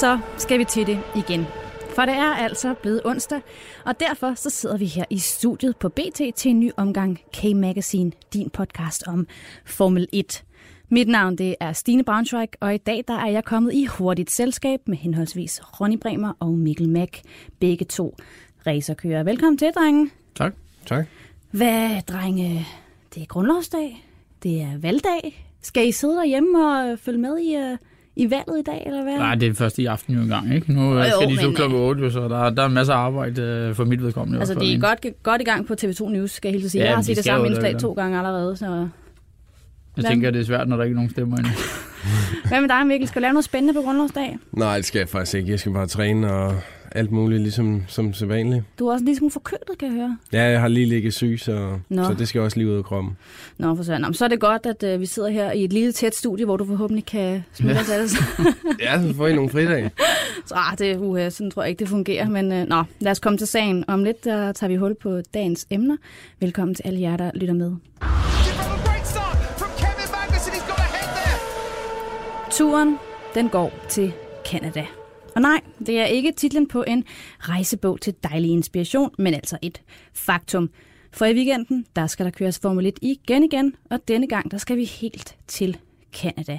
så skal vi til det igen. For det er altså blevet onsdag, og derfor så sidder vi her i studiet på BT til en ny omgang K-Magazine, din podcast om Formel 1. Mit navn det er Stine Braunschweig, og i dag der er jeg kommet i hurtigt selskab med henholdsvis Ronny Bremer og Mikkel Mack, begge to racerkører. Velkommen til, drenge. Tak. Tak. Hvad, drenge? Det er grundlovsdag. Det er valgdag. Skal I sidde derhjemme og følge med i, uh, i valget i dag, eller hvad? Nej, det er først i aften jo engang, ikke? Nu Jo, jo, skal de så klokken øh, 8, så der, der er masser af arbejde øh, for mit vedkommende. i Altså, det er godt, godt i gang på TV2 News, skal jeg helt sige. Ja, jeg har set de det samme indslag to gange allerede. Så. Jeg Hvad? tænker, det er svært, når der ikke er nogen stemmer inde. Hvad med dig, Mikkel? Skal du lave noget spændende på grundlovsdag? Nej, det skal jeg faktisk ikke. Jeg skal bare træne og alt muligt, ligesom som sædvanligt. Du er også ligesom forkølet, kan jeg høre. Ja, jeg har lige ligget syg, så, Nå. så det skal også lige ud af kroppen. Nå, for søren. Nå, Så er det godt, at uh, vi sidder her i et lille tæt studie, hvor du forhåbentlig kan smitte os alle sammen. Ja, så får I nogle fridage. Så ah, det, uh, sådan tror jeg ikke, det fungerer. Men uh, nå, lad os komme til sagen. Om lidt der tager vi hul på dagens emner. Velkommen til alle jer, der lytter med. Turen, den går til Canada. Og nej, det er ikke titlen på en rejsebog til dejlig inspiration, men altså et faktum. For i weekenden, der skal der køres Formel 1 igen igen, og denne gang, der skal vi helt til Canada.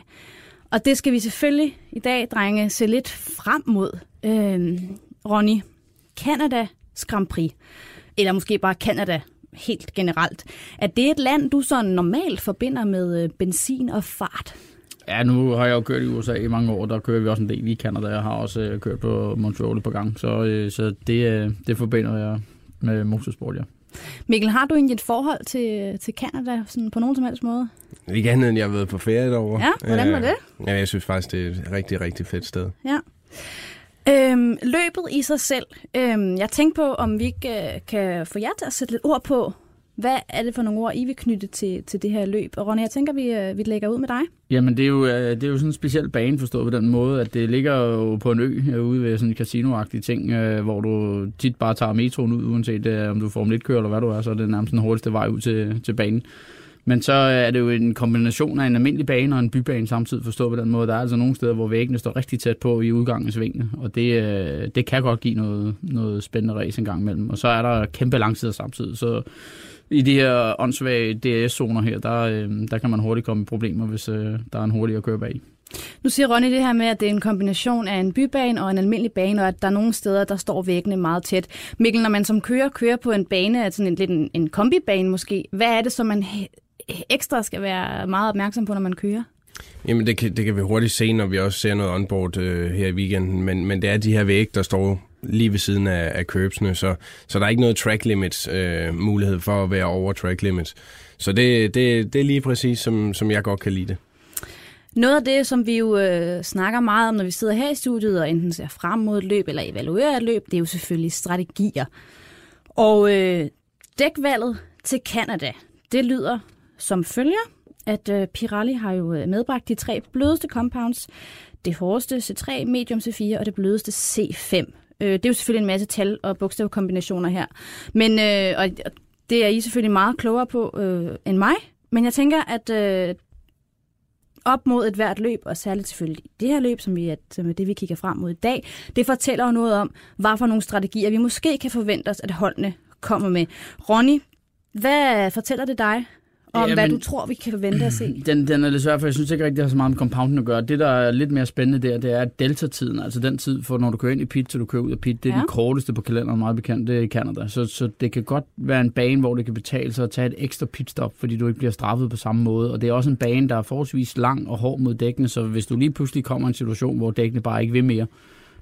Og det skal vi selvfølgelig i dag, drenge, se lidt frem mod. Øhm, Ronny, Canadas Grand Prix, eller måske bare Canada helt generelt. Er det et land, du så normalt forbinder med øh, benzin og fart? Ja, nu har jeg jo kørt i USA i mange år, der kører vi også en del i Canada. Jeg har også øh, kørt på Montreal et par gange, så, øh, så det, øh, det forbinder jeg med motorsport, ja. Mikkel, har du egentlig et forhold til, til Canada sådan på nogen som helst måde? Ikke andet end jeg har været på ferie derovre. Ja, hvordan var det? Ja, jeg synes faktisk, det er et rigtig, rigtig fedt sted. Ja. Øhm, løbet i sig selv. Øhm, jeg tænkte på, om vi ikke øh, kan få jer til at sætte lidt ord på, hvad er det for nogle ord, I vil knytte til, til det her løb? Og Ronny, jeg tænker, vi, øh, vi lægger ud med dig. Jamen, det er, jo, øh, det er jo sådan en speciel bane, forstået på den måde, at det ligger jo på en ø øh, ude ved sådan en casinoagtig ting, øh, hvor du tit bare tager metroen ud, uanset om du får Formel 1-kører eller hvad du er, så er det nærmest den hurtigste vej ud til, til banen. Men så er det jo en kombination af en almindelig bane og en bybane samtidig forstået på den måde. Der er altså nogle steder, hvor væggene står rigtig tæt på i udgangens af og det, det kan godt give noget, noget spændende race en gang imellem. Og så er der kæmpe langsider samtidig, så i de her åndssvage DRS-zoner her, der, øh, der kan man hurtigt komme i problemer, hvis øh, der er en hurtig at køre bag. Nu siger Ronny det her med, at det er en kombination af en bybane og en almindelig bane, og at der er nogle steder, der står væggene meget tæt. Mikkel, når man som kører kører på en bane, altså en, lidt en, en kombibane måske, hvad er det, som man ekstra skal være meget opmærksom på, når man kører? Jamen, det kan, det kan vi hurtigt se, når vi også ser noget onboard øh, her i weekenden. Men, men det er de her vægge, der står lige ved siden af, af curbsene, så, så der er ikke noget track limit øh, mulighed for at være over track limits. Så det, det, det er lige præcis, som, som jeg godt kan lide det. Noget af det, som vi jo øh, snakker meget om, når vi sidder her i studiet og enten ser frem mod et løb eller evaluerer et løb, det er jo selvfølgelig strategier. Og øh, dækvalget til Canada, det lyder som følger, at øh, Pirelli har jo øh, medbragt de tre blødeste compounds, det hårdeste C3, medium C4 og det blødeste C5. Øh, det er jo selvfølgelig en masse tal og bogstavkombinationer her, men øh, og det er I selvfølgelig meget klogere på øh, end mig, men jeg tænker, at øh, op mod et hvert løb, og særligt selvfølgelig det her løb, som, vi er, som er det, vi kigger frem mod i dag, det fortæller jo noget om, hvad for nogle strategier vi måske kan forvente os, at holdene kommer med. Ronny, hvad fortæller det dig? Om, Jamen- hvad du tror, vi kan forvente at se? Den, den er lidt svær, for jeg synes ikke rigtig, det har så meget med compounden at gøre. Det, der er lidt mere spændende der, det er at delta-tiden, altså den tid, for når du kører ind i pit, til du kører ud af pit, det er Ja. ja. den korteste på kalenderen, meget bekendt, det er i Canada. Så, så det kan godt være en bane, hvor det kan betale sig at tage et ekstra pitstop, fordi du ikke bliver straffet på samme måde. Og det er også en bane, der er forholdsvis lang og hård mod dækkene, så hvis du lige pludselig kommer i en situation, hvor dækkene bare ikke vil mere,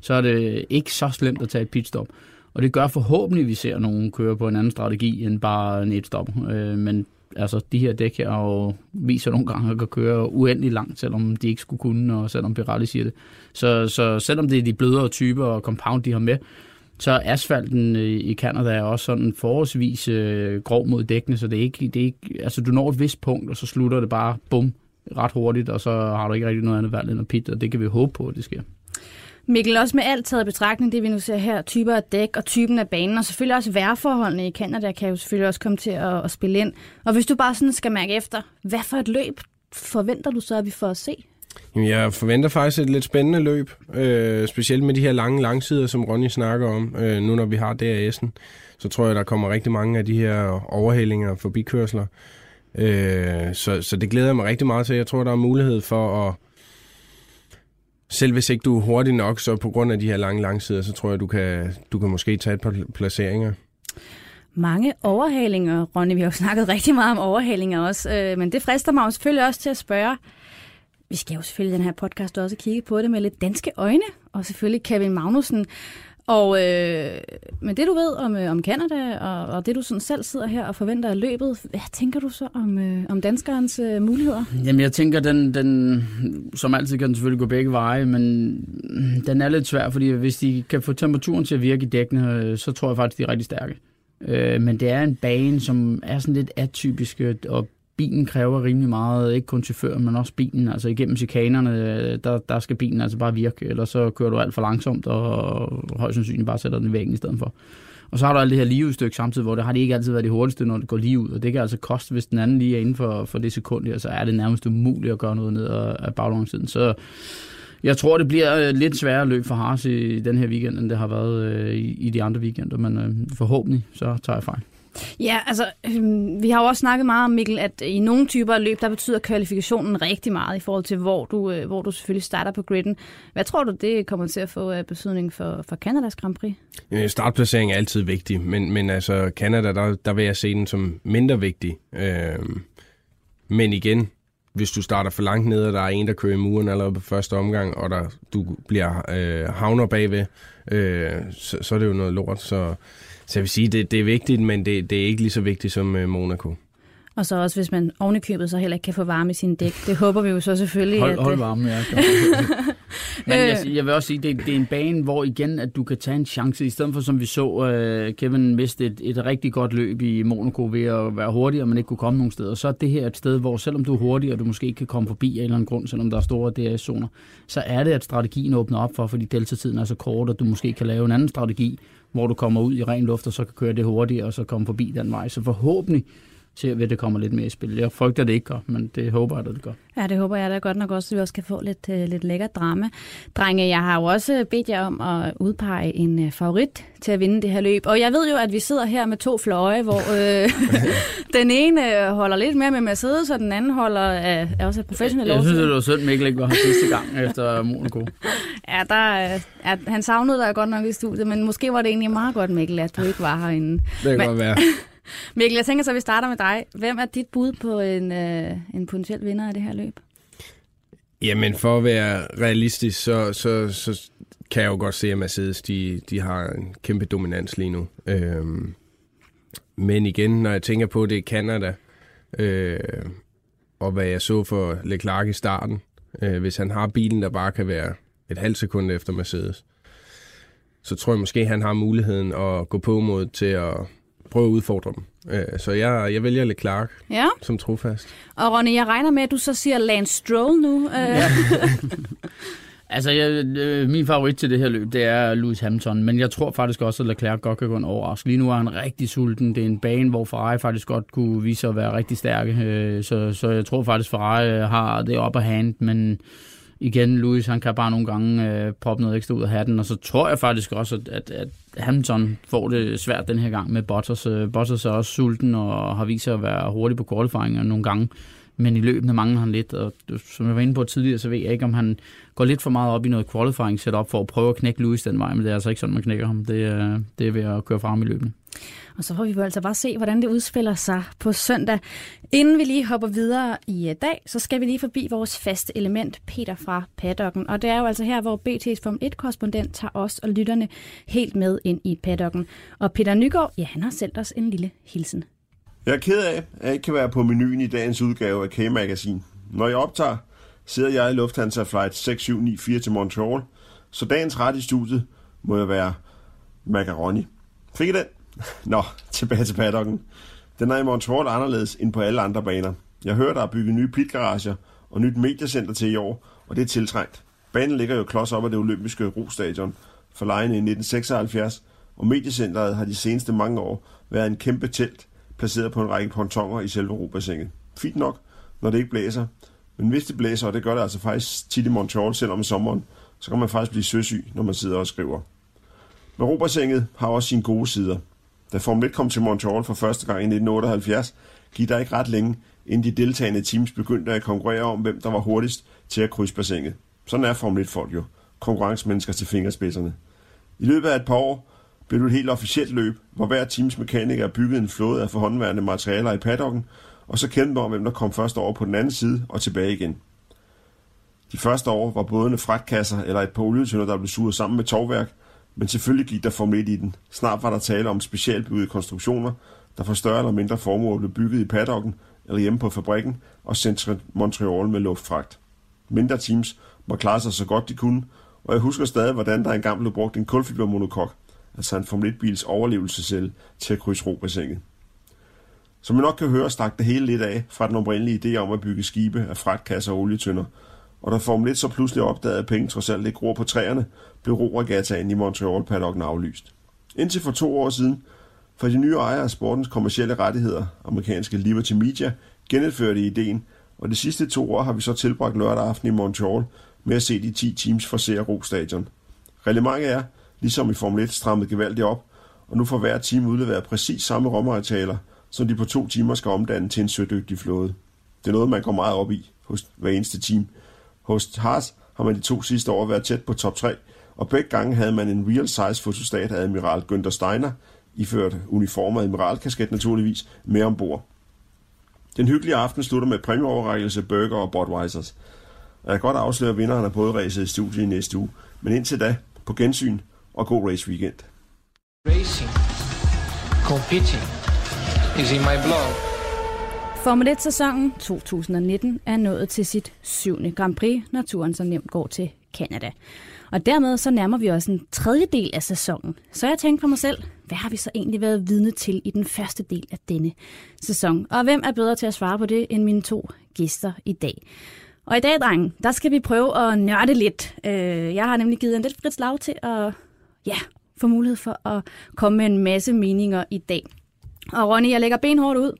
så er det ikke så slemt at tage et pitstop. Og det gør forhåbentlig, at vi ser nogen køre på en anden strategi end bare en et-stop. Øh, men altså, de her dæk her og viser nogle gange, at kan køre uendelig langt, selvom de ikke skulle kunne, og selvom Pirelli siger det. Så, så selvom det er de blødere typer og compound, de har med, så er asfalten øh, i Canada er også sådan forholdsvis øh, grov mod dækkene, så det er, ikke, det er ikke, altså du når et vist punkt, og så slutter det bare bum ret hurtigt, og så har du ikke rigtig noget andet valg end at pit, og det kan vi håbe på, at det sker. Mikkel, også med alt taget i betragtning, det vi nu ser her, typer af dæk og typen af banen, og selvfølgelig også vejrforholdene i Canada kan jo selvfølgelig også komme til at, at spille ind. Og hvis du bare sådan skal mærke efter, hvad for et løb forventer du så, at vi får at se? Jamen, jeg forventer faktisk et lidt spændende løb, øh, specielt med de her lange langsider, som Ronny snakker om, øh, nu når vi har DRS'en. Så tror jeg, der kommer rigtig mange af de her overhalinger og forbikørsler. Øh, så, så det glæder jeg mig rigtig meget til. Jeg tror, der er mulighed for at... Selv hvis ikke du er hurtig nok, så på grund af de her lange langsider, så tror jeg, du kan, du kan måske tage et par placeringer. Mange overhalinger, Ronny. Vi har jo snakket rigtig meget om overhalinger også, øh, men det frister mig jo selvfølgelig også til at spørge, vi skal jo selvfølgelig i den her podcast også kigge på det med lidt danske øjne, og selvfølgelig Kevin Magnussen. Og øh, men det du ved om, øh, om Canada, og, og det du sådan selv sidder her og forventer af løbet, hvad tænker du så om, øh, om danskerens øh, muligheder? Jamen jeg tænker, den, den, som altid kan den selvfølgelig gå begge veje, men den er lidt svær, fordi hvis de kan få temperaturen til at virke i dækkene, øh, så tror jeg faktisk, de er rigtig stærke. Øh, men det er en bane, som er sådan lidt atypisk, øh, og bilen kræver rimelig meget, ikke kun chaufføren, men også bilen. Altså igennem chikanerne, der, der skal bilen altså bare virke, eller så kører du alt for langsomt, og højst sandsynligt bare sætter den i væggen i stedet for. Og så har du alt det her ligeudstykke samtidig, hvor det har det ikke altid været det hurtigste, når det går lige ud. Og det kan altså koste, hvis den anden lige er inden for, for det sekund her, så er det nærmest umuligt at gøre noget ned af baglangsiden. Så jeg tror, det bliver øh, lidt sværere løb for Haas i den her weekend, end det har været øh, i, i de andre weekender. Men øh, forhåbentlig, så tager jeg fejl. Ja, altså, øh, vi har jo også snakket meget om, Mikkel, at i nogle typer af løb, der betyder kvalifikationen rigtig meget i forhold til, hvor du, øh, hvor du selvfølgelig starter på gridden. Hvad tror du, det kommer til at få øh, betydning for, for Kanadas Grand Prix? Startplacering er altid vigtig, men, men altså, Kanada, der, der vil jeg se den som mindre vigtig. Øh, men igen, hvis du starter for langt ned, og der er en, der kører i muren allerede på første omgang, og der, du bliver øh, havner bagved, øh, så, så er det jo noget lort. Så så jeg vil sige, det, det er vigtigt, men det, det er ikke lige så vigtigt som øh, Monaco. Og så også, hvis man ovenikøbet så heller ikke kan få varme i sin dæk. Det håber vi jo så selvfølgelig. Hold, at, hold varme, ja. Men jeg, jeg vil også sige, det, det er en bane, hvor igen, at du kan tage en chance, i stedet for som vi så, uh, Kevin miste et, et rigtig godt løb i Monaco ved at være hurtig, og man ikke kunne komme nogen steder. Så er det her et sted, hvor selvom du er hurtig, og du måske ikke kan komme forbi af en eller anden grund, selvom der er store DRS-zoner, så er det, at strategien åbner op for, fordi deltatiden er så kort, at du måske kan lave en anden strategi, hvor du kommer ud i ren luft, og så kan køre det hurtigt, og så komme forbi den vej. Så forhåbentlig ser vi, at det kommer lidt mere i spil. Jeg frygter, det ikke gør, men det håber jeg, at det gør. Ja, det håber jeg da godt nok også, at vi også kan få lidt, uh, lidt lækker drama. Drenge, jeg har jo også bedt jer om at udpege en uh, favorit til at vinde det her løb. Og jeg ved jo, at vi sidder her med to fløje, hvor øh, den ene holder lidt mere med Mercedes, og den anden holder af, er også professionel Jeg synes, det var synd, Mikkel ikke var her sidste gang efter Monaco. Ja, der, ja, han savnede dig godt nok i studiet, men måske var det egentlig meget godt, Mikkel, at du ikke var herinde. Det kan men, godt være. Mikkel, jeg tænker så, at vi starter med dig. Hvem er dit bud på en, øh, en potentiel vinder af det her løb? Jamen, for at være realistisk, så, så, så kan jeg jo godt se, at Mercedes de, de har en kæmpe dominans lige nu. Øhm, men igen, når jeg tænker på, det er Canada, øh, og hvad jeg så for Leclerc i starten, øh, hvis han har bilen, der bare kan være et halvt sekund efter Mercedes, så tror jeg måske, han har muligheden at gå på mod til at prøve at udfordre dem. Øh, så jeg, jeg vælger Leclerc ja. som trofast. Og Ronny, jeg regner med, at du så siger Lance Stroll nu. Øh. Ja. altså, jeg, øh, min favorit til det her løb, det er Lewis Hamilton, men jeg tror faktisk også, at Leclerc godt kan gå en overrask. Lige nu er han rigtig sulten. Det er en bane, hvor Ferrari faktisk godt kunne vise sig at være rigtig stærke. Så, så jeg tror faktisk, Ferrari har det op at hand, men igen, Louis, han kan bare nogle gange øh, proppe noget ekstra ud af hatten, og så tror jeg faktisk også, at, at, at Hamilton får det svært den her gang med Bottas. Øh, Bottas er også sulten og har vist sig at være hurtig på qualifying nogle gange, men i løbende mangler han lidt, og som jeg var inde på tidligere, så ved jeg ikke, om han går lidt for meget op i noget qualifying setup for at prøve at knække Louis den vej, men det er altså ikke sådan, man knækker ham. Det, det er ved at køre frem i løbende. Og så får vi jo altså bare se, hvordan det udspiller sig på søndag. Inden vi lige hopper videre i øh, dag, så skal vi lige forbi vores faste element, Peter fra paddocken. Og det er jo altså her, hvor BT's Form 1-korrespondent tager os og lytterne helt med ind i paddocken. Og Peter Nygaard, ja, han har sendt os en lille hilsen. Jeg er ked af, at jeg ikke kan være på menuen i dagens udgave af K-Magasin. Når jeg optager, sidder jeg i Lufthansa Flight 6794 til Montreal, så dagens ret i studiet må jeg være macaroni. Fik I den? Nå, tilbage til paddocken. Den er i Montreal anderledes end på alle andre baner. Jeg hører, der er bygget nye pitgarager og nyt mediecenter til i år, og det er tiltrængt. Banen ligger jo klods op af det olympiske rostadion for lejene i 1976, og mediecenteret har de seneste mange år været en kæmpe telt, placeret på en række pontoner i selve robassinet. Fint nok, når det ikke blæser, Men hvis det blæser, og det gør det altså faktisk tit i Montreal, selvom i sommeren, så kan man faktisk blive søsyg, når man sidder og skriver. Men Robasenget har også sine gode sider. Da Formel 1 kom til Montreal for første gang i 1978, gik der ikke ret længe, inden de deltagende teams begyndte at konkurrere om, hvem der var hurtigst til at krydse bassinet. Sådan er Formel 1-folk jo. Konkurrencemennesker til fingerspidserne. I løbet af et par år blev det et helt officielt løb, hvor hver teams mekaniker byggede en flåde af forhåndværende materialer i paddocken, og så kæmpede om, hvem der kom først over på den anden side og tilbage igen. De første år var bådene fragtkasser eller et par olietønder, der blev suget sammen med tovværk, men selvfølgelig gik der Formel 1 i den. Snart var der tale om specialbyggede konstruktioner, der for større eller mindre formål blev bygget i paddocken eller hjemme på fabrikken og sendt til Montreal med luftfragt. Mindre teams må klare sig så godt de kunne, og jeg husker stadig, hvordan der engang blev brugt en kulfibermonokok, altså en Formel 1-bils overlevelsescelle, til at krydse robassinet. Som I nok kan høre, stak det hele lidt af fra den oprindelige idé om at bygge skibe af fragtkasser og olietønder, og da Formel 1 så pludselig opdagede, at penge trods alt ikke gror på træerne, blev roregattaen i Montreal paddocken aflyst. Indtil for to år siden, for de nye ejere af sportens kommercielle rettigheder, amerikanske Liberty Media, genindførte ideen, og de sidste to år har vi så tilbragt lørdag aften i Montreal med at se de 10 teams fra CRO Stadion. Reglementet er, ligesom i Formel 1, strammet gevaldigt op, og nu får hver team udleveret præcis samme rommeretaler, som de på to timer skal omdanne til en sødygtig flåde. Det er noget, man går meget op i hos hver eneste team. Hos Haas har man de to sidste år været tæt på top 3, og begge gange havde man en real size fotostat af admiral Günther Steiner, iført uniform og admiralkasket naturligvis, med ombord. Den hyggelige aften slutter med præmieoverrækkelse, burger og Budweisers. Jeg kan godt afsløre vinderen af bådræset i studiet i næste uge, men indtil da, på gensyn og god race weekend. Racing, competing is in my blood. Formel 1-sæsonen 2019 er nået til sit syvende Grand Prix, når turen så nemt går til Canada. Og dermed så nærmer vi os en tredjedel af sæsonen. Så jeg tænkte på mig selv, hvad har vi så egentlig været vidne til i den første del af denne sæson? Og hvem er bedre til at svare på det end mine to gæster i dag? Og i dag, drenge, der skal vi prøve at nørde lidt. Øh, jeg har nemlig givet en lidt frit slag til at ja, få mulighed for at komme med en masse meninger i dag. Og Ronny, jeg lægger benhårdt ud.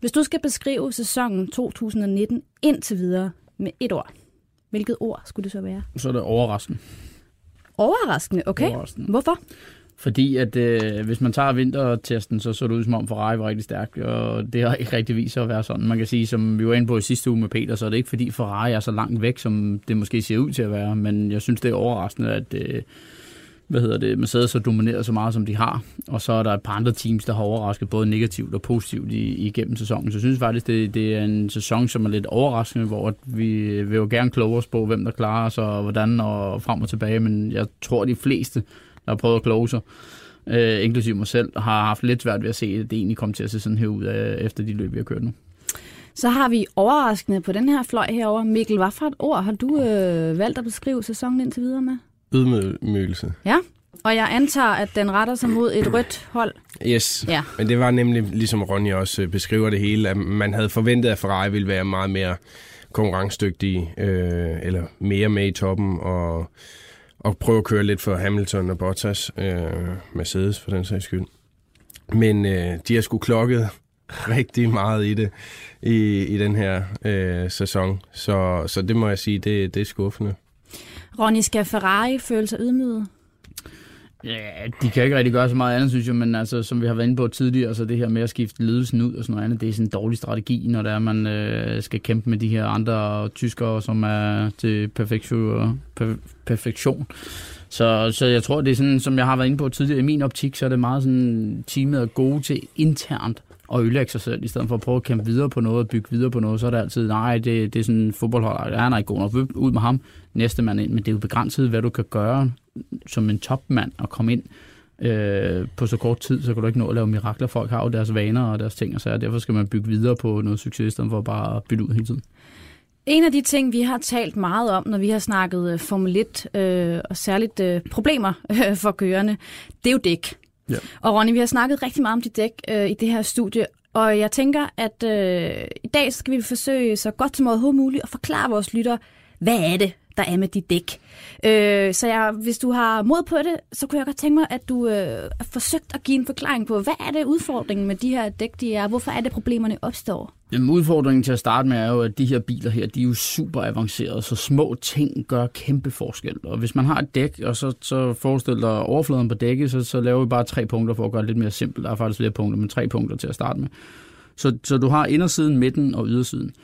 Hvis du skal beskrive sæsonen 2019 indtil videre med et ord, hvilket ord skulle det så være? Så er det overraskende. Overraskende, okay. Overraskende. Hvorfor? Fordi at øh, hvis man tager vintertesten, så så det ud som om Ferrari var rigtig stærk, og det har ikke rigtig vist sig at være sådan. Man kan sige, som vi var inde på i sidste uge med Peter, så er det ikke fordi Ferrari er så langt væk, som det måske ser ud til at være, men jeg synes, det er overraskende, at øh, hvad hedder det, Mercedes har domineret så meget, som de har, og så er der et par andre teams, der har overrasket både negativt og positivt i, igennem sæsonen. Så jeg synes faktisk, det, det er en sæson, som er lidt overraskende, hvor vi vil jo gerne kloge os på, hvem der klarer sig, og hvordan, og frem og tilbage, men jeg tror, de fleste, der har prøvet at kloge sig, øh, inklusive mig selv, har haft lidt svært ved at se, at det egentlig kom til at se sådan her ud af, efter de løb, vi har kørt nu. Så har vi overraskende på den her fløj herover. Mikkel, hvad for et ord har du øh, valgt at beskrive sæsonen indtil videre med? Ydmygelse. Ja, og jeg antager, at den retter sig mod et rødt hold. Yes, Ja. men det var nemlig, ligesom Ronny også øh, beskriver det hele, at man havde forventet, at Ferrari ville være meget mere konkurrencedygtige, øh, eller mere med i toppen, og, og prøve at køre lidt for Hamilton og Bottas, øh, Mercedes for den sags skyld. Men øh, de har sgu klokket rigtig meget i det i, i den her øh, sæson, så, så det må jeg sige, det, det er skuffende. Ronny, skal Ferrari føle sig ydmyget? Ja, de kan ikke rigtig gøre så meget andet, synes jeg, men altså, som vi har været inde på tidligere, så det her med at skifte ledelsen ud og sådan noget andet, det er sådan en dårlig strategi, når det er, man øh, skal kæmpe med de her andre tyskere, som er til perfektion. Per, perfektion. Så, så jeg tror, det er sådan, som jeg har været inde på tidligere, i min optik, så er det meget sådan, teamet er gode til internt og ødelægge sig selv, i stedet for at prøve at kæmpe videre på noget og bygge videre på noget, så er det altid, nej, det, det er sådan en fodboldhold, ja, han er ikke god nok, ud med ham, næste mand ind, men det er jo begrænset, hvad du kan gøre som en topmand og komme ind øh, på så kort tid, så kan du ikke nå at lave mirakler. Folk har jo deres vaner og deres ting, og så derfor skal man bygge videre på noget succes, i stedet for bare at bytte ud hele tiden. En af de ting, vi har talt meget om, når vi har snakket øh, Formel 1, øh, og særligt øh, problemer øh, for kørende, det er jo dæk. Ja. Og Ronny, vi har snakket rigtig meget om dit dæk øh, i det her studie, og jeg tænker, at øh, i dag skal vi forsøge så godt som overhovedet muligt at forklare vores lyttere, hvad er det, der er med dit dæk. Øh, så jeg, hvis du har mod på det, så kunne jeg godt tænke mig, at du øh, har forsøgt at give en forklaring på, hvad er det udfordringen med de her dæk, de er? Hvorfor er det, problemerne opstår? Jamen, udfordringen til at starte med er jo, at de her biler her, de er jo super avancerede, så små ting gør kæmpe forskel. Og hvis man har et dæk, og så, så forestiller dig overfladen på dækket, så, så laver vi bare tre punkter for at gøre det lidt mere simpelt. Der er faktisk flere punkter, men tre punkter til at starte med. Så, så du har indersiden, midten og ydersiden.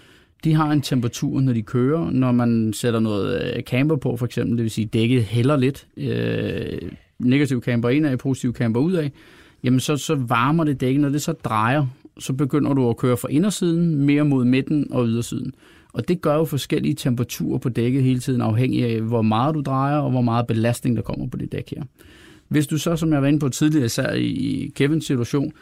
De har en temperatur, når de kører. Når man sætter noget camper camber på, for eksempel, det vil sige, dækket hælder lidt. Øh, negativ camber indad, positiv camber udad. Jamen, så, så varmer det dækket. Når det så drejer, så begynder du at køre fra indersiden mere mod midten og ydersiden. Og det gør jo forskellige temperaturer på dækket hele tiden, afhængig af, hvor meget du drejer, og hvor meget belastning, der kommer på det dæk her. Hvis du så, som jeg var inde på tidligere, især i Kevins situation,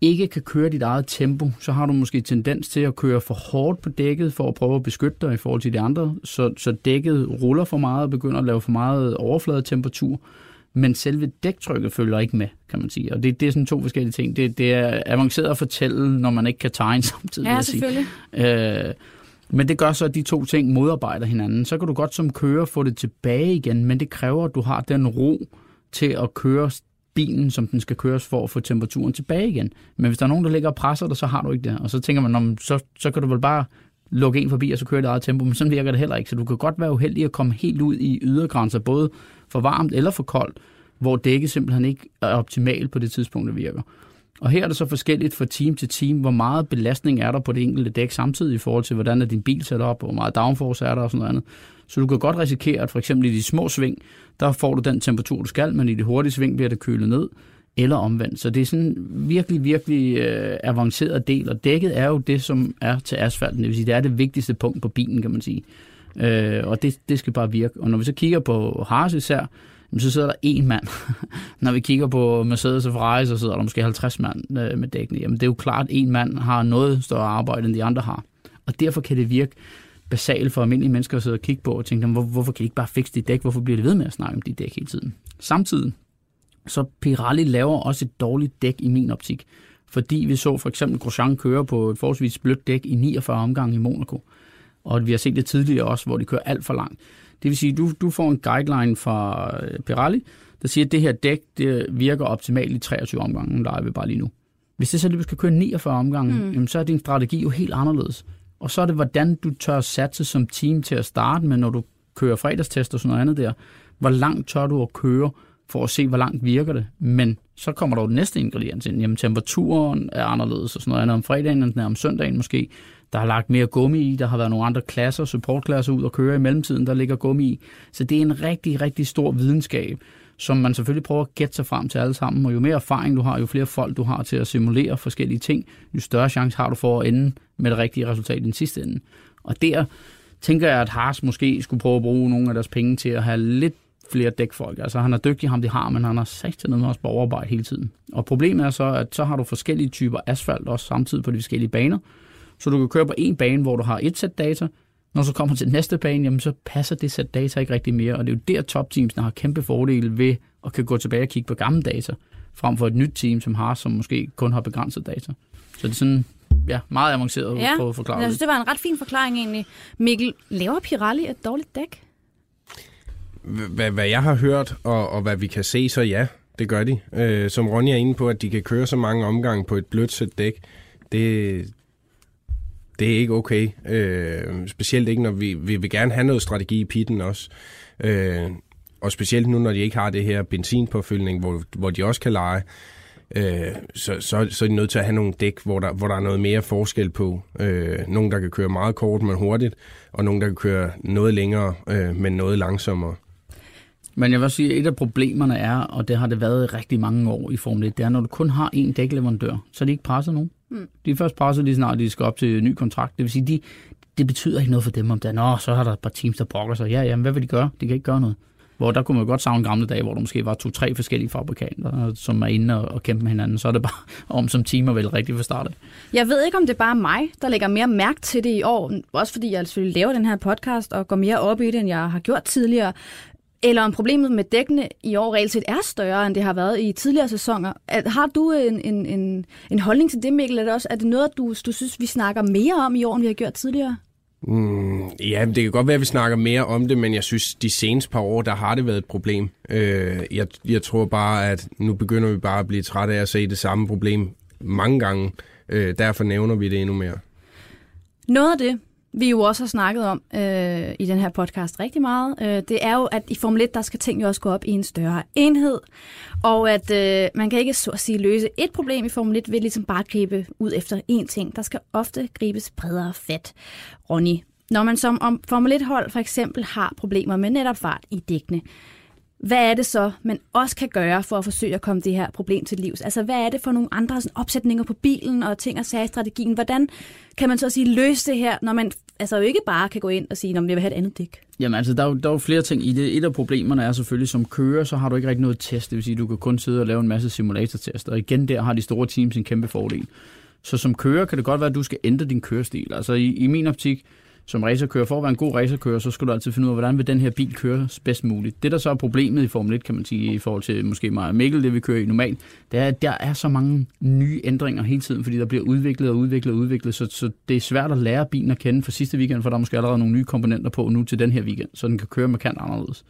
ikke kan køre dit eget tempo, så har du måske tendens til at køre for hårdt på dækket for at prøve at beskytte dig i forhold til de andre, så, så dækket ruller for meget og begynder at lave for meget overfladetemperatur, men selve dæktrykket følger ikke med, kan man sige. Og det, det er sådan to forskellige ting. Det, det er avanceret at fortælle, når man ikke kan tegne samtidig. Ja, jeg sige. selvfølgelig. Øh, men det gør så, at de to ting modarbejder hinanden. Så kan du godt som kører få det tilbage igen, men det kræver, at du har den ro til at køre bilen, som den skal køres for at få temperaturen tilbage igen. Men hvis der er nogen, der ligger og presser dig, så har du ikke det. Og så tænker man, så, så kan du vel bare lukke en forbi, og så køre i eget tempo. Men sådan virker det heller ikke. Så du kan godt være uheldig at komme helt ud i ydergrænser, både for varmt eller for koldt, hvor dækket simpelthen ikke er optimalt på det tidspunkt, det virker. Og her er det så forskelligt fra team til team, hvor meget belastning er der på det enkelte dæk samtidig i forhold til, hvordan er din bil sat op, og hvor meget downforce er der og sådan noget andet. Så du kan godt risikere, at for eksempel i de små sving, der får du den temperatur, du skal, men i de hurtige sving bliver det kølet ned, eller omvendt. Så det er sådan en virkelig, virkelig øh, avanceret del, og dækket er jo det, som er til asfalten. Det vil sige, det er det vigtigste punkt på bilen, kan man sige. Øh, og det, det skal bare virke. Og når vi så kigger på Haas især, jamen, så sidder der én mand. Når vi kigger på Mercedes og Ferrari, så sidder der måske 50 mand øh, med dækkene. Jamen, det er jo klart, at en mand har noget større arbejde, end de andre har. Og derfor kan det virke basalt for almindelige mennesker at sidde og kigge på og tænke, hvor, hvorfor kan de ikke bare fikse de dæk? Hvorfor bliver det ved med at snakke om de dæk hele tiden? Samtidig, så Pirelli laver også et dårligt dæk i min optik. Fordi vi så for eksempel Grosjean køre på et forholdsvis blødt dæk i 49 omgange i Monaco. Og vi har set det tidligere også, hvor de kører alt for langt. Det vil sige, at du, du får en guideline fra øh, Pirelli, der siger, at det her dæk det virker optimalt i 23 omgange, leger vi bare lige nu. Hvis det så lige skal køre 49 omgange, mm. jamen, så er din strategi jo helt anderledes. Og så er det, hvordan du tør satse som team til at starte med, når du kører fredagstest og sådan noget andet der. Hvor langt tør du at køre for at se, hvor langt virker det. Men så kommer der jo den næste ingrediens ind. Jamen, temperaturen er anderledes og sådan noget andet om fredagen, end den er om søndagen måske. Der har lagt mere gummi i, der har været nogle andre klasser, supportklasser ud og køre i mellemtiden, der ligger gummi i. Så det er en rigtig, rigtig stor videnskab, som man selvfølgelig prøver at gætte sig frem til alle sammen. Og jo mere erfaring du har, jo flere folk du har til at simulere forskellige ting, jo større chance har du for at ende med det rigtige resultat i den sidste ende. Og der tænker jeg, at Haas måske skulle prøve at bruge nogle af deres penge til at have lidt flere dækfolk. Altså han er dygtig, ham de har, men han har sagt noget også på overarbejde hele tiden. Og problemet er så, at så har du forskellige typer asfalt også samtidig på de forskellige baner. Så du kan køre på en bane, hvor du har et sæt data. Når du så kommer til næste bane, jamen så passer det sæt data ikke rigtig mere. Og det er jo der topteamsene har kæmpe fordele ved at kan gå tilbage og kigge på gamle data, frem for et nyt team, som har, som måske kun har begrænset data. Så det er sådan, ja, meget avanceret Ja, at forklare jeg det. synes, det var en ret fin forklaring egentlig. Mikkel, laver Pirelli et dårligt dæk? Hvad, hvad jeg har hørt, og, og hvad vi kan se, så ja, det gør de. Øh, som Ronny er inde på, at de kan køre så mange omgange på et blødt sæt dæk, det, det er ikke okay. Øh, specielt ikke, når vi, vi vil gerne have noget strategi i pitten også. Øh, og specielt nu, når de ikke har det her benzinpåfyldning, hvor, hvor de også kan lege, øh, så, så, så er de nødt til at have nogle dæk, hvor der, hvor der er noget mere forskel på. Øh, nogle, der kan køre meget kort, men hurtigt, og nogle, der kan køre noget længere, øh, men noget langsommere. Men jeg vil også sige, at et af problemerne er, og det har det været i rigtig mange år i Formel 1, det er, når du kun har én dækleverandør, så er de ikke presset nogen. Mm. De er først presset lige snart, de skal op til en ny kontrakt. Det vil sige, de, det betyder ikke noget for dem, om der, er, nå, så har der et par teams, der brokker sig. Ja, jamen, hvad vil de gøre? De kan ikke gøre noget. Hvor der kunne man jo godt savne gamle dage, hvor der måske var to-tre forskellige fabrikanter, som er inde og, og kæmpe med hinanden. Så er det bare om som team at vælge rigtigt fra start af. Jeg ved ikke, om det er bare mig, der lægger mere mærke til det i år. Også fordi jeg selvfølgelig laver den her podcast og går mere op i det, end jeg har gjort tidligere. Eller om problemet med dækkene i år reelt set er større, end det har været i tidligere sæsoner. Er- Har du en, en, en, en holdning til det, Mikkel? Er det, også, er det noget, du, du synes, vi snakker mere om i år, end vi har gjort tidligere? Mm, ja, det kan godt være, at vi snakker mere om det, men jeg synes, de seneste par år, der har det været et problem. Øh, jeg, jeg tror bare, at nu begynder vi bare at blive trætte af at se det samme problem mange gange. Øh, derfor nævner vi det endnu mere. Noget af det, vi jo også har snakket om øh, i den her podcast rigtig meget, øh, det er jo, at i Formel 1, der skal ting jo også gå op i en større enhed, og at øh, man kan ikke så at sige løse et problem i Formel 1 ved ligesom bare at gribe ud efter én ting. Der skal ofte gribes bredere fat. Ronny, når man som om Formel 1-hold for eksempel har problemer med netop fart i dækkene, hvad er det så, man også kan gøre for at forsøge at komme det her problem til livs? Altså, hvad er det for nogle andre sådan, opsætninger på bilen og ting og sager i strategien? Hvordan kan man så at sige løse det her, når man altså jo ikke bare kan gå ind og sige, at jeg vil have et andet dæk? Jamen altså, der er, jo, der er jo flere ting i det. Et af problemerne er selvfølgelig, som kører, så har du ikke rigtig noget test. Det vil sige, du kan kun sidde og lave en masse simulatortester. Og igen, der har de store teams en kæmpe fordel. Så som kører kan det godt være, at du skal ændre din kørestil. Altså i, i min optik, som racerkører, for at være en god racerkører, så skal du altid finde ud af, hvordan vil den her bil køre bedst muligt. Det, der så er problemet i Formel 1, kan man sige, i forhold til måske mig og Mikkel, det vi kører i normalt, det er, at der er så mange nye ændringer hele tiden, fordi der bliver udviklet og udviklet og udviklet, så, så det er svært at lære bilen at kende for sidste weekend, for der er måske allerede nogle nye komponenter på nu til den her weekend, så den kan køre markant anderledes.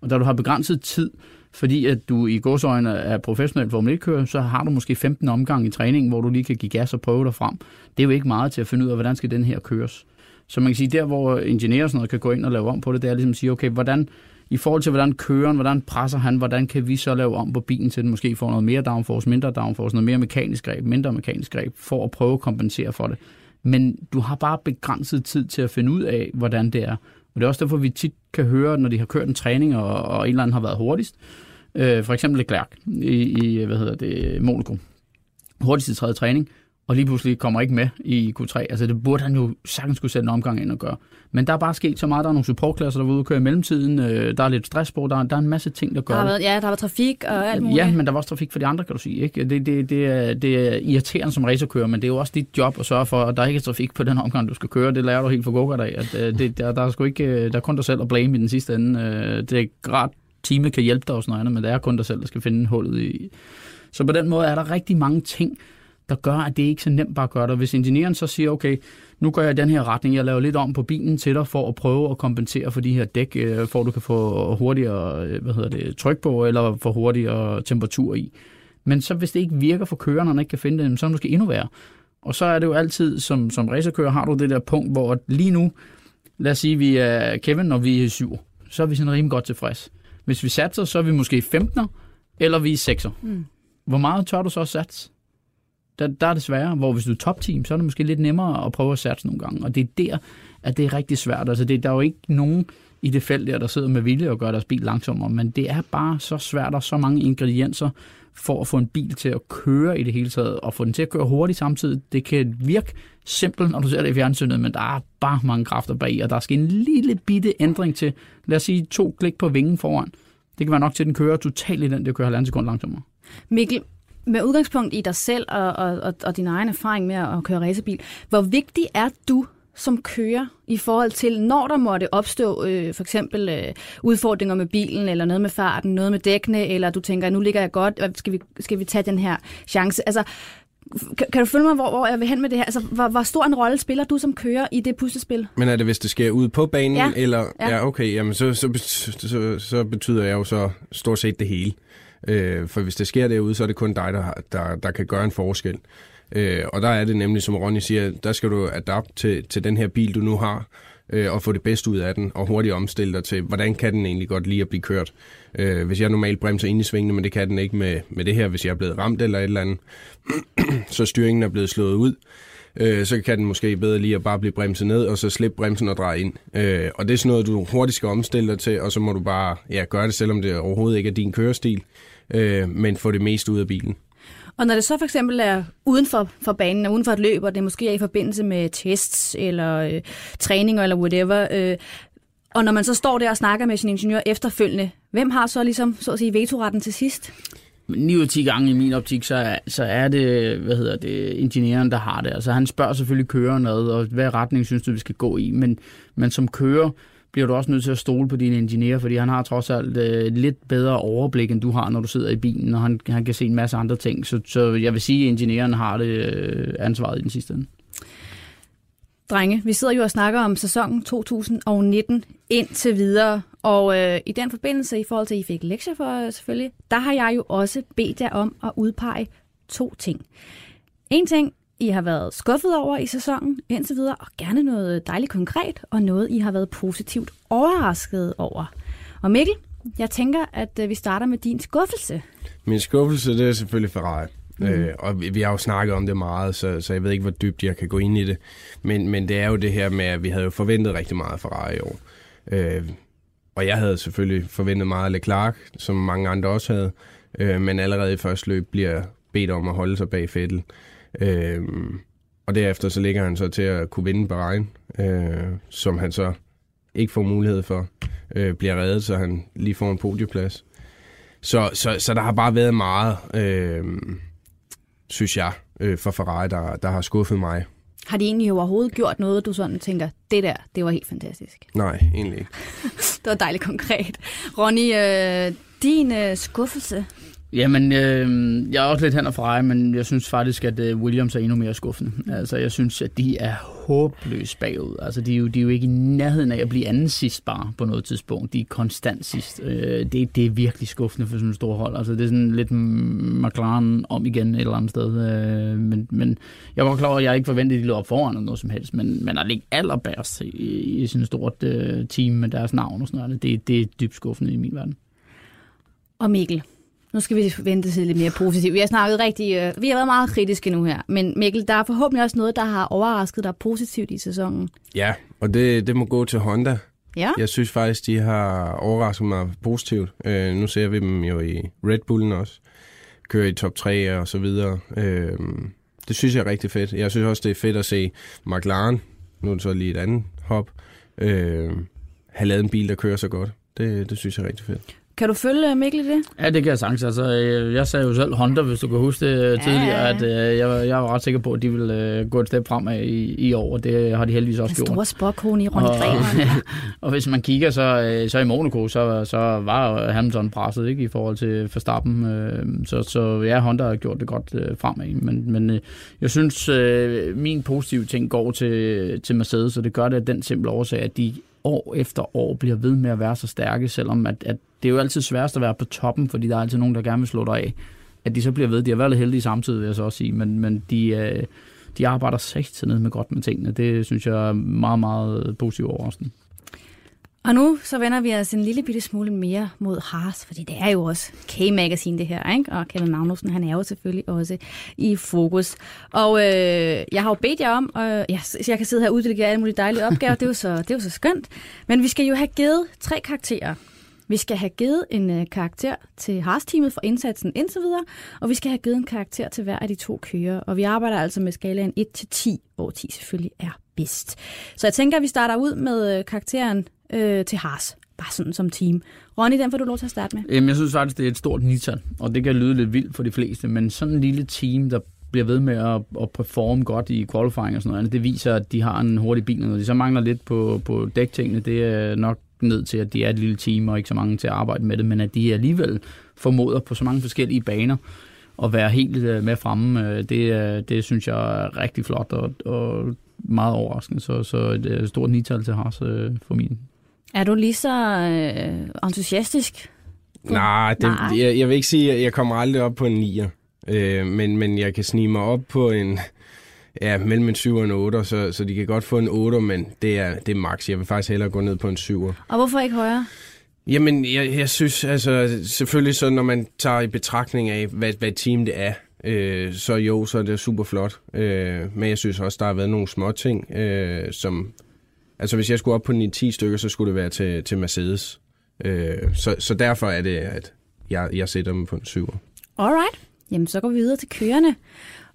Og da du har begrænset tid, fordi at du i godsøjne er professionel Formel 1-kører, så har du måske 15 omgange i træningen, hvor du lige kan give gas og prøve dig frem. Det er jo ikke meget til at finde ud af, hvordan skal den her køres. Så man kan sige, der hvor ingeniører sådan noget kan gå ind og lave om på det, det er ligesom at sige, okay, hvordan, i forhold til hvordan køren, hvordan presser han, hvordan kan vi så lave om på bilen, til den måske får noget mere downforce, mindre downforce, noget mere mekanisk greb, mindre mekanisk greb, for at prøve at kompensere for det. Men du har bare begrænset tid til at finde ud af, hvordan det er. Og det er også derfor, vi tit kan høre, når de har kørt en træning, og, og en eller anden har været hurtigst, øh, for eksempel Leclerc i, i hvad hedder det, Monaco, hurtigst i tredje træning, og lige pludselig kommer ikke med i Q3. Altså det burde han jo sagtens kunne sætte en omgang ind og gøre. Men der er bare sket så meget. Der er nogle supportklasser, der var ude og køre i mellemtiden. Øh, der er lidt stress på. Der, der er en masse ting, der gør der har været, det. Ja, der var trafik og alt muligt. Ja, men der var også trafik for de andre, kan du sige. Ikke? Det, det, det, er, det er irriterende som racerkører, men det er jo også dit job at sørge for, at der ikke er trafik på den omgang, du skal køre. Det lærer du helt for go af. At, øh, det, der, der, er sgu ikke, øh, der er kun dig selv at blame i den sidste ende. Øh, det er ret, teamet kan hjælpe dig og sådan noget andet, men det er kun dig selv, der skal finde hullet i. Så på den måde er der rigtig mange ting, der gør, at det ikke er så nemt bare at gøre det. Hvis ingeniøren så siger, okay, nu går jeg i den her retning, jeg laver lidt om på bilen til dig for at prøve at kompensere for de her dæk, øh, for at du kan få hurtigere øh, hvad hedder det, tryk på, eller få hurtigere temperatur i. Men så hvis det ikke virker for køreren, og man ikke kan finde det, så er det måske endnu værre. Og så er det jo altid, som, som racerkører, har du det der punkt, hvor lige nu, lad os sige, vi er Kevin, og vi er syv, så er vi sådan rimelig godt tilfreds. Hvis vi satser, så er vi måske 15'er, eller vi er 6'er. Mm. Hvor meget tør du så at satse? Der, der er det sværere. Hvor hvis du er topteam, så er det måske lidt nemmere at prøve at satse nogle gange. Og det er der, at det er rigtig svært. Altså det, der er jo ikke nogen i det felt der, der sidder med vilje og gør deres bil langsommere, men det er bare så svært og så mange ingredienser for at få en bil til at køre i det hele taget, og få den til at køre hurtigt samtidig. Det kan virke simpelt, når du ser det i fjernsynet, men der er bare mange kræfter bag, og der skal en lille bitte ændring til, lad os sige, to klik på vingen foran. Det kan være nok til, at den kører totalt i den, der kører halvanden sekund langsommere. Mikkel, med udgangspunkt i dig selv og, og, og, og din egen erfaring med at køre racerbil, hvor vigtig er du som kører i forhold til, når der måtte opstå øh, for eksempel øh, udfordringer med bilen, eller noget med farten, noget med dækkene, eller du tænker, nu ligger jeg godt, skal vi, skal vi tage den her chance? Altså, kan, kan du følge mig, hvor, hvor jeg vil hen med det her? Altså, hvor, hvor stor en rolle spiller du som kører i det puslespil? Men er det, hvis det sker ud på banen, Ja. eller... Ja. Ja, okay, jamen så, så, så, så betyder jeg jo så stort set det hele. Øh, for hvis det sker derude, så er det kun dig, der, der, der kan gøre en forskel. Øh, og der er det nemlig, som Ronny siger, der skal du adapte til, til den her bil, du nu har, øh, og få det bedste ud af den, og hurtigt omstille dig til, hvordan kan den egentlig godt lide at blive kørt. Øh, hvis jeg normalt bremser ind i svingene, men det kan den ikke med, med det her, hvis jeg er blevet ramt eller et eller andet, så styringen er blevet slået ud, øh, så kan den måske bedre lige at bare blive bremset ned, og så slippe bremsen og dreje ind. Øh, og det er sådan noget, du hurtigt skal omstille dig til, og så må du bare ja, gøre det, selvom det overhovedet ikke er din kørestil, øh, men få det meste ud af bilen. Og når det så for eksempel er uden for, for banen, og uden for et løb, og det måske er i forbindelse med tests, eller øh, træninger, eller whatever, øh, og når man så står der og snakker med sin ingeniør efterfølgende, hvem har så ligesom, så at sige, vetoretten til sidst? Men 9 ud af 10 gange i min optik, så er, så er det, hvad hedder det, ingeniøren, der har det. Altså han spørger selvfølgelig køreren ad, og hvad retning synes du, vi skal gå i. Men, men som kører bliver du også nødt til at stole på din ingeniør, fordi han har trods alt øh, lidt bedre overblik, end du har, når du sidder i bilen, og han, han kan se en masse andre ting. Så, så jeg vil sige, at ingeniøren har det øh, ansvaret i den sidste ende. Drenge, vi sidder jo og snakker om sæsonen 2019 indtil videre, og øh, i den forbindelse, i forhold til, at I fik lektier for øh, selvfølgelig, der har jeg jo også bedt jer om at udpege to ting. En ting, i har været skuffet over i sæsonen indtil videre, og gerne noget dejligt konkret, og noget, I har været positivt overrasket over. Og Mikkel, jeg tænker, at øh, vi starter med din skuffelse. Min skuffelse, det er selvfølgelig Ferrari. Mm. Øh, og vi, vi har jo snakket om det meget, så, så jeg ved ikke, hvor dybt jeg kan gå ind i det. Men, men det er jo det her med, at vi havde jo forventet rigtig meget af Ferrari i år. Øh, og jeg havde selvfølgelig forventet meget af Leclerc, som mange andre også havde. Øh, men allerede i første løb bliver bedt om at holde sig bag Fettel. Øh, og derefter så ligger han så til at kunne vinde Bahrain, øh, som han så ikke får mulighed for. Øh, bliver reddet, så han lige får en podieplads. Så, så, så der har bare været meget, øh, synes jeg, øh, for Ferrari, der, der har skuffet mig. Har de egentlig overhovedet gjort noget, du sådan tænker, det der, det var helt fantastisk? Nej, egentlig ikke. Det var dejligt konkret. Ronny, øh, din øh, skuffelse? Jamen, øh, jeg er også lidt hen og Ferrari, men jeg synes faktisk, at øh, Williams er endnu mere skuffende. Altså, jeg synes, at de er håbløst bagud. Altså, de er, jo, de er jo ikke i nærheden af at blive anden sidst bare på noget tidspunkt. De er konstant sidst. Øh, det, det er virkelig skuffende for sådan en stor hold. Altså, det er sådan lidt McLaren om igen et eller andet sted. Øh, men, men jeg var klar over, at jeg ikke forventede, at de lå op foran eller noget som helst. Men, men at ligge allerbærst i, i sådan et stort øh, team med deres navn og sådan noget, det, det er dybt skuffende i min verden. Og Mikkel, nu skal vi vente til lidt mere positivt. Vi har snakket rigtig, øh, vi har været meget kritiske nu her, men Mikkel, der er forhåbentlig også noget, der har overrasket dig positivt i sæsonen. Ja, og det, det må gå til Honda. Ja, Jeg synes faktisk, de har overrasket mig positivt. Øh, nu ser vi dem jo i Red Bullen også. Kører i top 3 og så videre. Øh, det synes jeg er rigtig fedt. Jeg synes også, det er fedt at se McLaren, nu er det så lige et andet hop, øh, have lavet en bil, der kører så godt. Det, det synes jeg er rigtig fedt. Kan du følge Mikkel i det? Ja, det kan jeg sagtens. Altså, øh, jeg sagde jo selv Honda, hvis du kan huske det øh, tidligere, ja. at øh, jeg, var- jeg var ret sikker på, at de ville øh, gå et step fremad i, i år, og det har de heldigvis også Den gjort. store spokkone i Ronny Og, og hvis man kigger så, øh, så i Monaco, så, så var Hamilton presset ikke, i forhold til Verstappen. Øh, så, så ja, Honda har gjort det godt øh, fremad. Men, men øh, jeg synes, øh, min positive ting går til, til Mercedes, og det gør det af den simple årsag, at de år efter år bliver ved med at være så stærke, selvom at, at det er jo altid sværest at være på toppen, fordi der er altid nogen, der gerne vil slå dig af. At de så bliver ved, de har været lidt heldige samtidig, vil jeg så også sige, men, men de, øh, de arbejder sig ned med godt med tingene. Det synes jeg er meget, meget positivt overraskende. Og nu så vender vi os en lille bitte smule mere mod Haas, fordi det er jo også K-Magazine det her, ikke? og Kevin Magnussen, han er jo selvfølgelig også i fokus. Og øh, jeg har jo bedt jer om, og ja, jeg kan sidde her og uddelegere alle mulige dejlige opgaver, det er, jo så, det er jo så skønt. Men vi skal jo have givet tre karakterer. Vi skal have givet en øh, karakter til Haas-teamet for indsatsen indtil videre, og vi skal have givet en karakter til hver af de to kører. Og vi arbejder altså med skalaen 1-10, hvor 10 selvfølgelig er bedst. Så jeg tænker, at vi starter ud med øh, karakteren øh, til Haas, bare sådan som team. Ronny, den får du lov til at starte med. Jamen, jeg synes faktisk, det er et stort nital, og det kan lyde lidt vildt for de fleste, men sådan en lille team, der bliver ved med at, at performe godt i qualifying og sådan noget andet, det viser, at de har en hurtig bil. og de så mangler lidt på, på dæktingene, det er nok ned til, at de er et lille team, og ikke så mange til at arbejde med det, men at de alligevel formoder på så mange forskellige baner at være helt øh, med fremme, øh, det, øh, det synes jeg er rigtig flot og, og meget overraskende. Så, så et stort nital til Haas for min er du lige så øh, entusiastisk? Nej, det, Nej. Jeg, jeg vil ikke sige, at jeg kommer aldrig op på en 9'er. Øh, men, men jeg kan snige mig op på en, ja, mellem en 7 og en 8, så, så de kan godt få en 8, men det er, det er max. Jeg vil faktisk hellere gå ned på en 7'er. Og hvorfor ikke højere? Jamen, jeg, jeg synes, altså selvfølgelig så, når man tager i betragtning af, hvad, hvad team det er, øh, så jo, så er det super flot. Øh, men jeg synes også, der har været nogle små ting, øh, som... Altså, hvis jeg skulle op på 9-10 stykker, så skulle det være til, til Mercedes. Øh, så, så derfor er det, at jeg, jeg sætter dem på en 7'er. Alright. Jamen, så går vi videre til kørerne.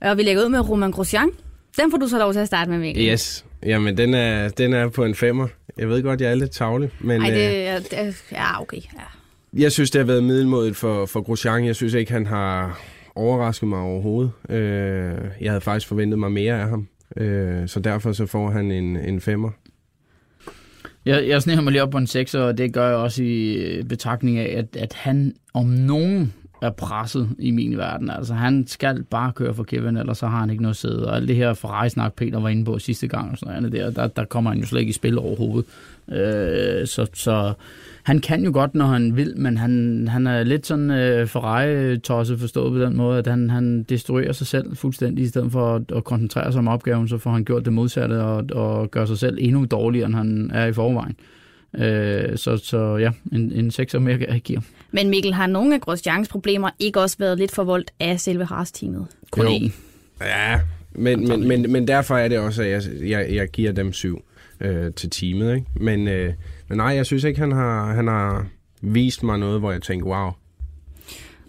Og vi lægger ud med Roman Grosjean. Den får du så lov til at starte med, Mikkel. Yes. Jamen, den er, den er på en 5'er. Jeg ved godt, jeg er lidt tavlig, men Ej, øh, det, er- det, ja, okay. Ja. jeg synes, det har været middelmådigt for, for Grosjean. Jeg synes ikke, han har overrasket mig overhovedet. Øh, jeg havde faktisk forventet mig mere af ham. Øh, så derfor så får han en, en 5'er. Jeg, jeg sniger mig lige op på en 6, og det gør jeg også i øh, betragtning af, at, at han om nogen er presset i min verden. Altså, han skal bare køre for Kevin, ellers så har han ikke noget sæde. Og alt det her Ferrari-snak, Peter var inde på sidste gang, og sådan noget der, der, der kommer han jo slet ikke i spil overhovedet. Øh, så, så han kan jo godt, når han vil, men han, han er lidt sådan øh, Ferrari-tosset forstået på den måde, at han, han destruerer sig selv fuldstændig, i stedet for at, at koncentrere sig om opgaven, så får han gjort det modsatte og, og gør sig selv endnu dårligere, end han er i forvejen. Øh, så, så ja, en, en sekser mere kan jeg ikke give. ham. Men Mikkel, har nogle af Grosjeans problemer ikke også været lidt forvoldt af selve Haas-teamet? Kun Jo. Ja, men, men, men, men derfor er det også, at jeg, jeg, jeg giver dem syv øh, til teamet. Ikke? Men, øh, men nej, jeg synes ikke, han har, han har vist mig noget, hvor jeg tænker, wow.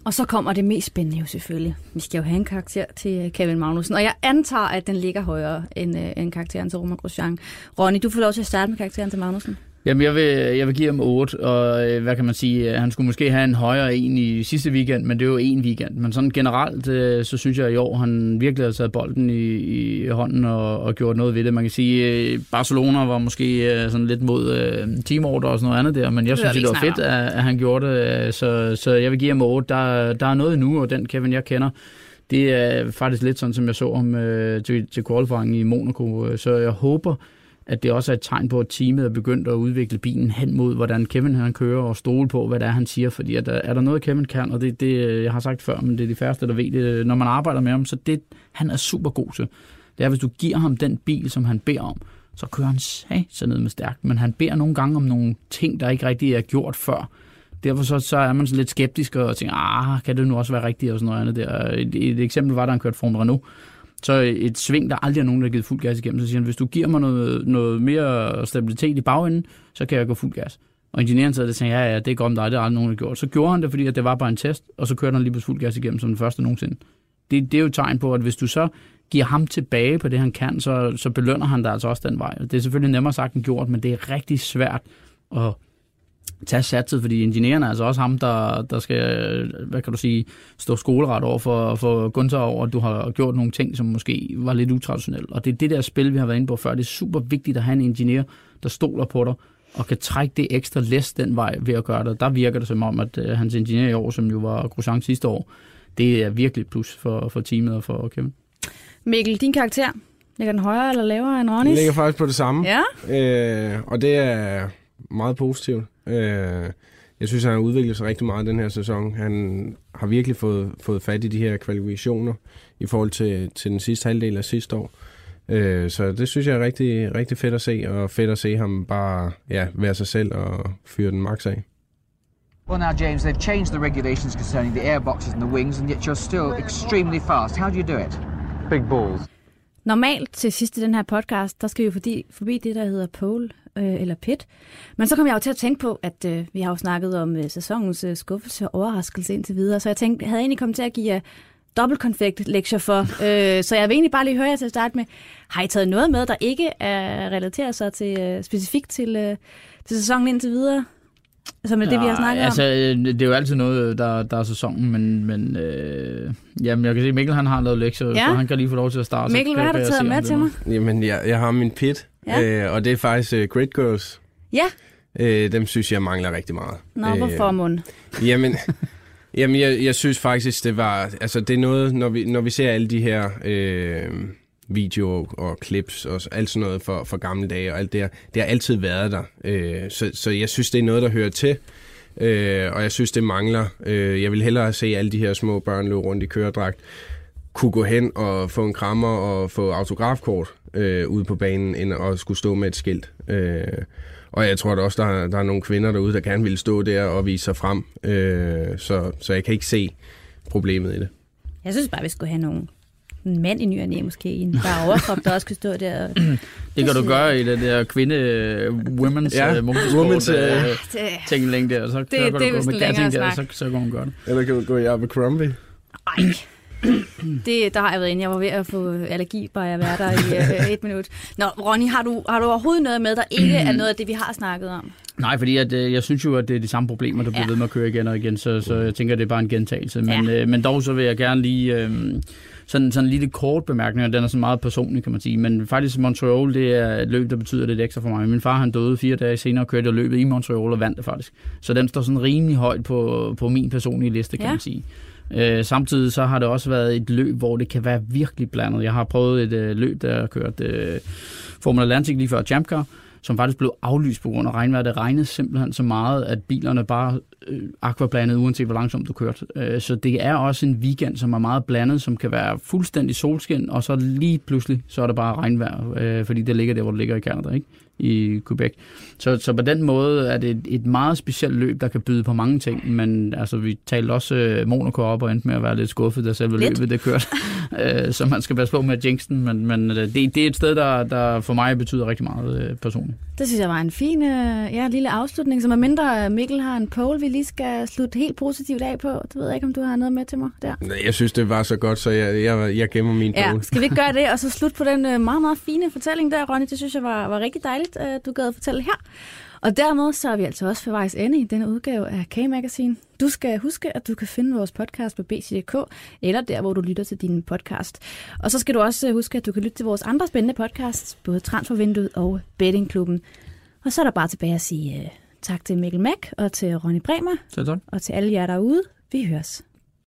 Og så kommer det mest spændende jo selvfølgelig. Vi skal jo have en karakter til øh, Kevin Magnussen, og jeg antager, at den ligger højere end, øh, end karakteren til Roman Grosjean. Ronny, du får lov til at starte med karakteren til Magnussen. Jamen, jeg vil, jeg vil give ham 8, og øh, hvad kan man sige, øh, han skulle måske have en højere en i sidste weekend, men det er jo en weekend. Men sådan generelt, øh, så synes jeg i år, han virkelig har taget bolden i, i hånden og, og gjort noget ved det. Man kan sige, øh, Barcelona var måske øh, sådan lidt mod øh, teamorder og sådan noget andet der, men jeg Det synes, vi det var fedt, at, at han gjorde det, øh, så, så jeg vil give ham 8. Der, der er noget nu, og den Kevin, jeg kender, det er faktisk lidt sådan, som jeg så ham øh, til, til qualifying i Monaco, øh, så jeg håber, at det også er et tegn på, at teamet er begyndt at udvikle bilen hen mod, hvordan Kevin han kører, og stole på, hvad det er, han siger. Fordi at, der- er der noget, Kevin kan, og det, det øh, jeg har sagt før, men det er de færreste, der ved det, øh, når man arbejder med ham, så det, han er super god til. Det er, hvis du giver ham den bil, som han beder om, så kører han sig ned med stærkt. Men han beder nogle gange om nogle ting, der ikke rigtig er gjort før. Derfor så, så er man sådan lidt skeptisk og tænker, ah, kan det nu også være rigtigt og sådan noget andet der. Et, et eksempel var, da han kørte Formel Renault. Så et sving, der aldrig er nogen, der har givet fuld gas igennem, så siger han, hvis du giver mig noget, noget mere stabilitet i bagenden, så kan jeg gå fuld gas. Og ingeniøren sad der og tænkte, ja, ja, det er godt om dig, det er aldrig nogen, der har gjort. Så gjorde han det, fordi at det var bare en test, og så kørte han lige på fuld gas igennem som den første nogensinde. Det, det er jo et tegn på, at hvis du så giver ham tilbage på det, han kan, så, så belønner han dig altså også den vej. Det er selvfølgelig nemmere sagt end gjort, men det er rigtig svært at tage satset, fordi ingeniøren er altså også ham, der, der skal, hvad kan du sige, stå skoleret over for, for Gunther over, at du har gjort nogle ting, som måske var lidt utraditionelle. Og det er det der spil, vi har været inde på før. Det er super vigtigt at have en ingeniør, der stoler på dig, og kan trække det ekstra læs den vej ved at gøre det. Der virker det som om, at uh, hans ingeniør i år, som jo var Grosjean sidste år, det er virkelig plus for, for teamet og for Kevin. Mikkel, din karakter, ligger den højere eller lavere end Det Ronnys? ligger faktisk på det samme. Ja, Øh, og det er meget positivt. Øh, jeg synes, han har udviklet sig rigtig meget den her sæson. Han har virkelig fået, fået fat i de her kvalifikationer i forhold til, til den sidste halvdel af sidste år. Øh, så det synes jeg er rigtig, rigtig fedt at se, og fedt at se ham bare ja, være sig selv og fyre den max af. Well, now, James, they've changed the regulations concerning the airboxes and the wings, and yet you're still extremely fast. How do you do it? Big balls. Normalt til sidst i den her podcast, der skal vi jo forbi, forbi det, der hedder pole øh, eller pit. Men så kom jeg jo til at tænke på, at øh, vi har jo snakket om øh, sæsonens øh, skuffelse og overraskelse indtil videre, så jeg tænkte, jeg havde egentlig kommet til at give jer dobbeltkonfekt lektier for. øh, så jeg vil egentlig bare lige høre jer til at starte med, har I taget noget med, der ikke er relateret sig til, øh, specifikt til, øh, til sæsonen indtil videre? Som er det, vi har snakket altså, om? øh, det er jo altid noget, der, der er sæsonen, men, men øh, jamen, jeg kan se, at Mikkel han har lavet lektier, Ja. så han kan lige få lov til at starte. Mikkel, hvad har du jeg taget med til mig? Jamen, jeg, jeg har min pit, Ja. øh, og det er faktisk uh, Great Girls. Ja, Øh, dem synes jeg mangler rigtig meget. nå, Øh, hvorfor mund? Jamen, jamen jeg, jeg synes faktisk, det var... Altså, det er noget, når vi, når vi ser alle de her øh, videoer og clips og alt sådan noget for, for gamle dage og alt det her, det har altid været der. Øh, så, så jeg synes, det er noget, der hører til. Øh, og jeg synes, det mangler. Øh, jeg vil hellere se alle de her små børn løbe rundt i køredragt, kunne gå hen og få en krammer og få autografkort øh, ude på banen, end at skulle stå med et skilt. Øh, og jeg tror da også, der der er nogle kvinder derude, der gerne vil stå der og vise sig frem. Øh, så, så jeg kan ikke se problemet i det. Jeg synes bare, vi skulle have nogle en mand i ny og næ, måske i en bare overkrop, der også kunne stå der. Og... Det kan du gøre i det der kvinde øh, women's Ja, motorsport women's, øh, øh, Det, tingling der, så, så det kan er du gå vist med gatting der, så, så kan hun det. Eller kan du gå i Abercrombie? ej, det, der har jeg været inde. Jeg var ved at få allergi, bare jeg være der i øh, et minut. Nå, Ronny, har du, har du overhovedet noget med, der ikke er noget af det, vi har snakket om? Nej, fordi at, øh, jeg synes jo, at det er de samme problemer, der bliver Ja. ved med at køre igen og igen, så, så jeg tænker, det er bare en gentagelse. Men, Ja. øh, men dog så vil jeg gerne lige øh, sådan, sådan en lille kort bemærkning, og den er sådan meget personlig, kan man sige. Men faktisk Montreal, det er et løb, der betyder lidt ekstra for mig. Min far han døde fire dage senere og kørte jeg løbet i Montreal og vandt det faktisk. Så den står sådan rimelig højt på, på min personlige liste, kan Ja. man sige. Øh, samtidig så har det også været et løb, hvor det kan være virkelig blandet. Jeg har prøvet et øh, løb, der har kørt øh, Formula Atlantic lige før Champ Car, som faktisk blev aflyst på grund af regnvejr. Det regnede simpelthen så meget, at bilerne bare øh, aquablandede, uanset hvor langsomt du kørte. Øh, så det er også en weekend, som er meget blandet, som kan være fuldstændig solskin, og så lige pludselig, så er det bare regnvejr, øh, fordi det ligger der, hvor det ligger i Canada, ikke? I Quebec. Så, så på den måde er det et, et meget specielt løb, der kan byde på mange ting, men altså, vi talte også øh, Monaco op og endte med at være lidt skuffet, da selve Lidt. løbet det kørte. øh, så man skal passe på med jinxen, men, men øh, det, det er et sted, der, der for mig betyder rigtig meget øh, personligt. Det synes jeg var en fin øh, ja, lille afslutning, så medmindre Mikkel har en poll, vi lige skal slutte helt positivt af på. Det ved jeg ikke, om du har noget med til mig der. Jeg synes, det var så godt, så jeg, jeg, jeg gemmer min Ja, pole. skal vi ikke gøre det, og så slutte på den øh, meget, meget fine fortælling der, Ronny. Det synes jeg var, var rigtig dejligt, at du gad at fortælle her. Og dermed så er vi altså også for vejs ende i denne udgave af K-Magazine. Du skal huske, at du kan finde vores podcast på bc.dk, eller der, hvor du lytter til din podcast. Og så skal du også øh, huske, at du kan lytte til vores andre spændende podcasts, både Transfervinduet og Bettingklubben. Og så er der bare tilbage at sige uh, tak til Mikkel Mack og til Ronny Bremer, Så tak. og til alle jer derude. Vi høres.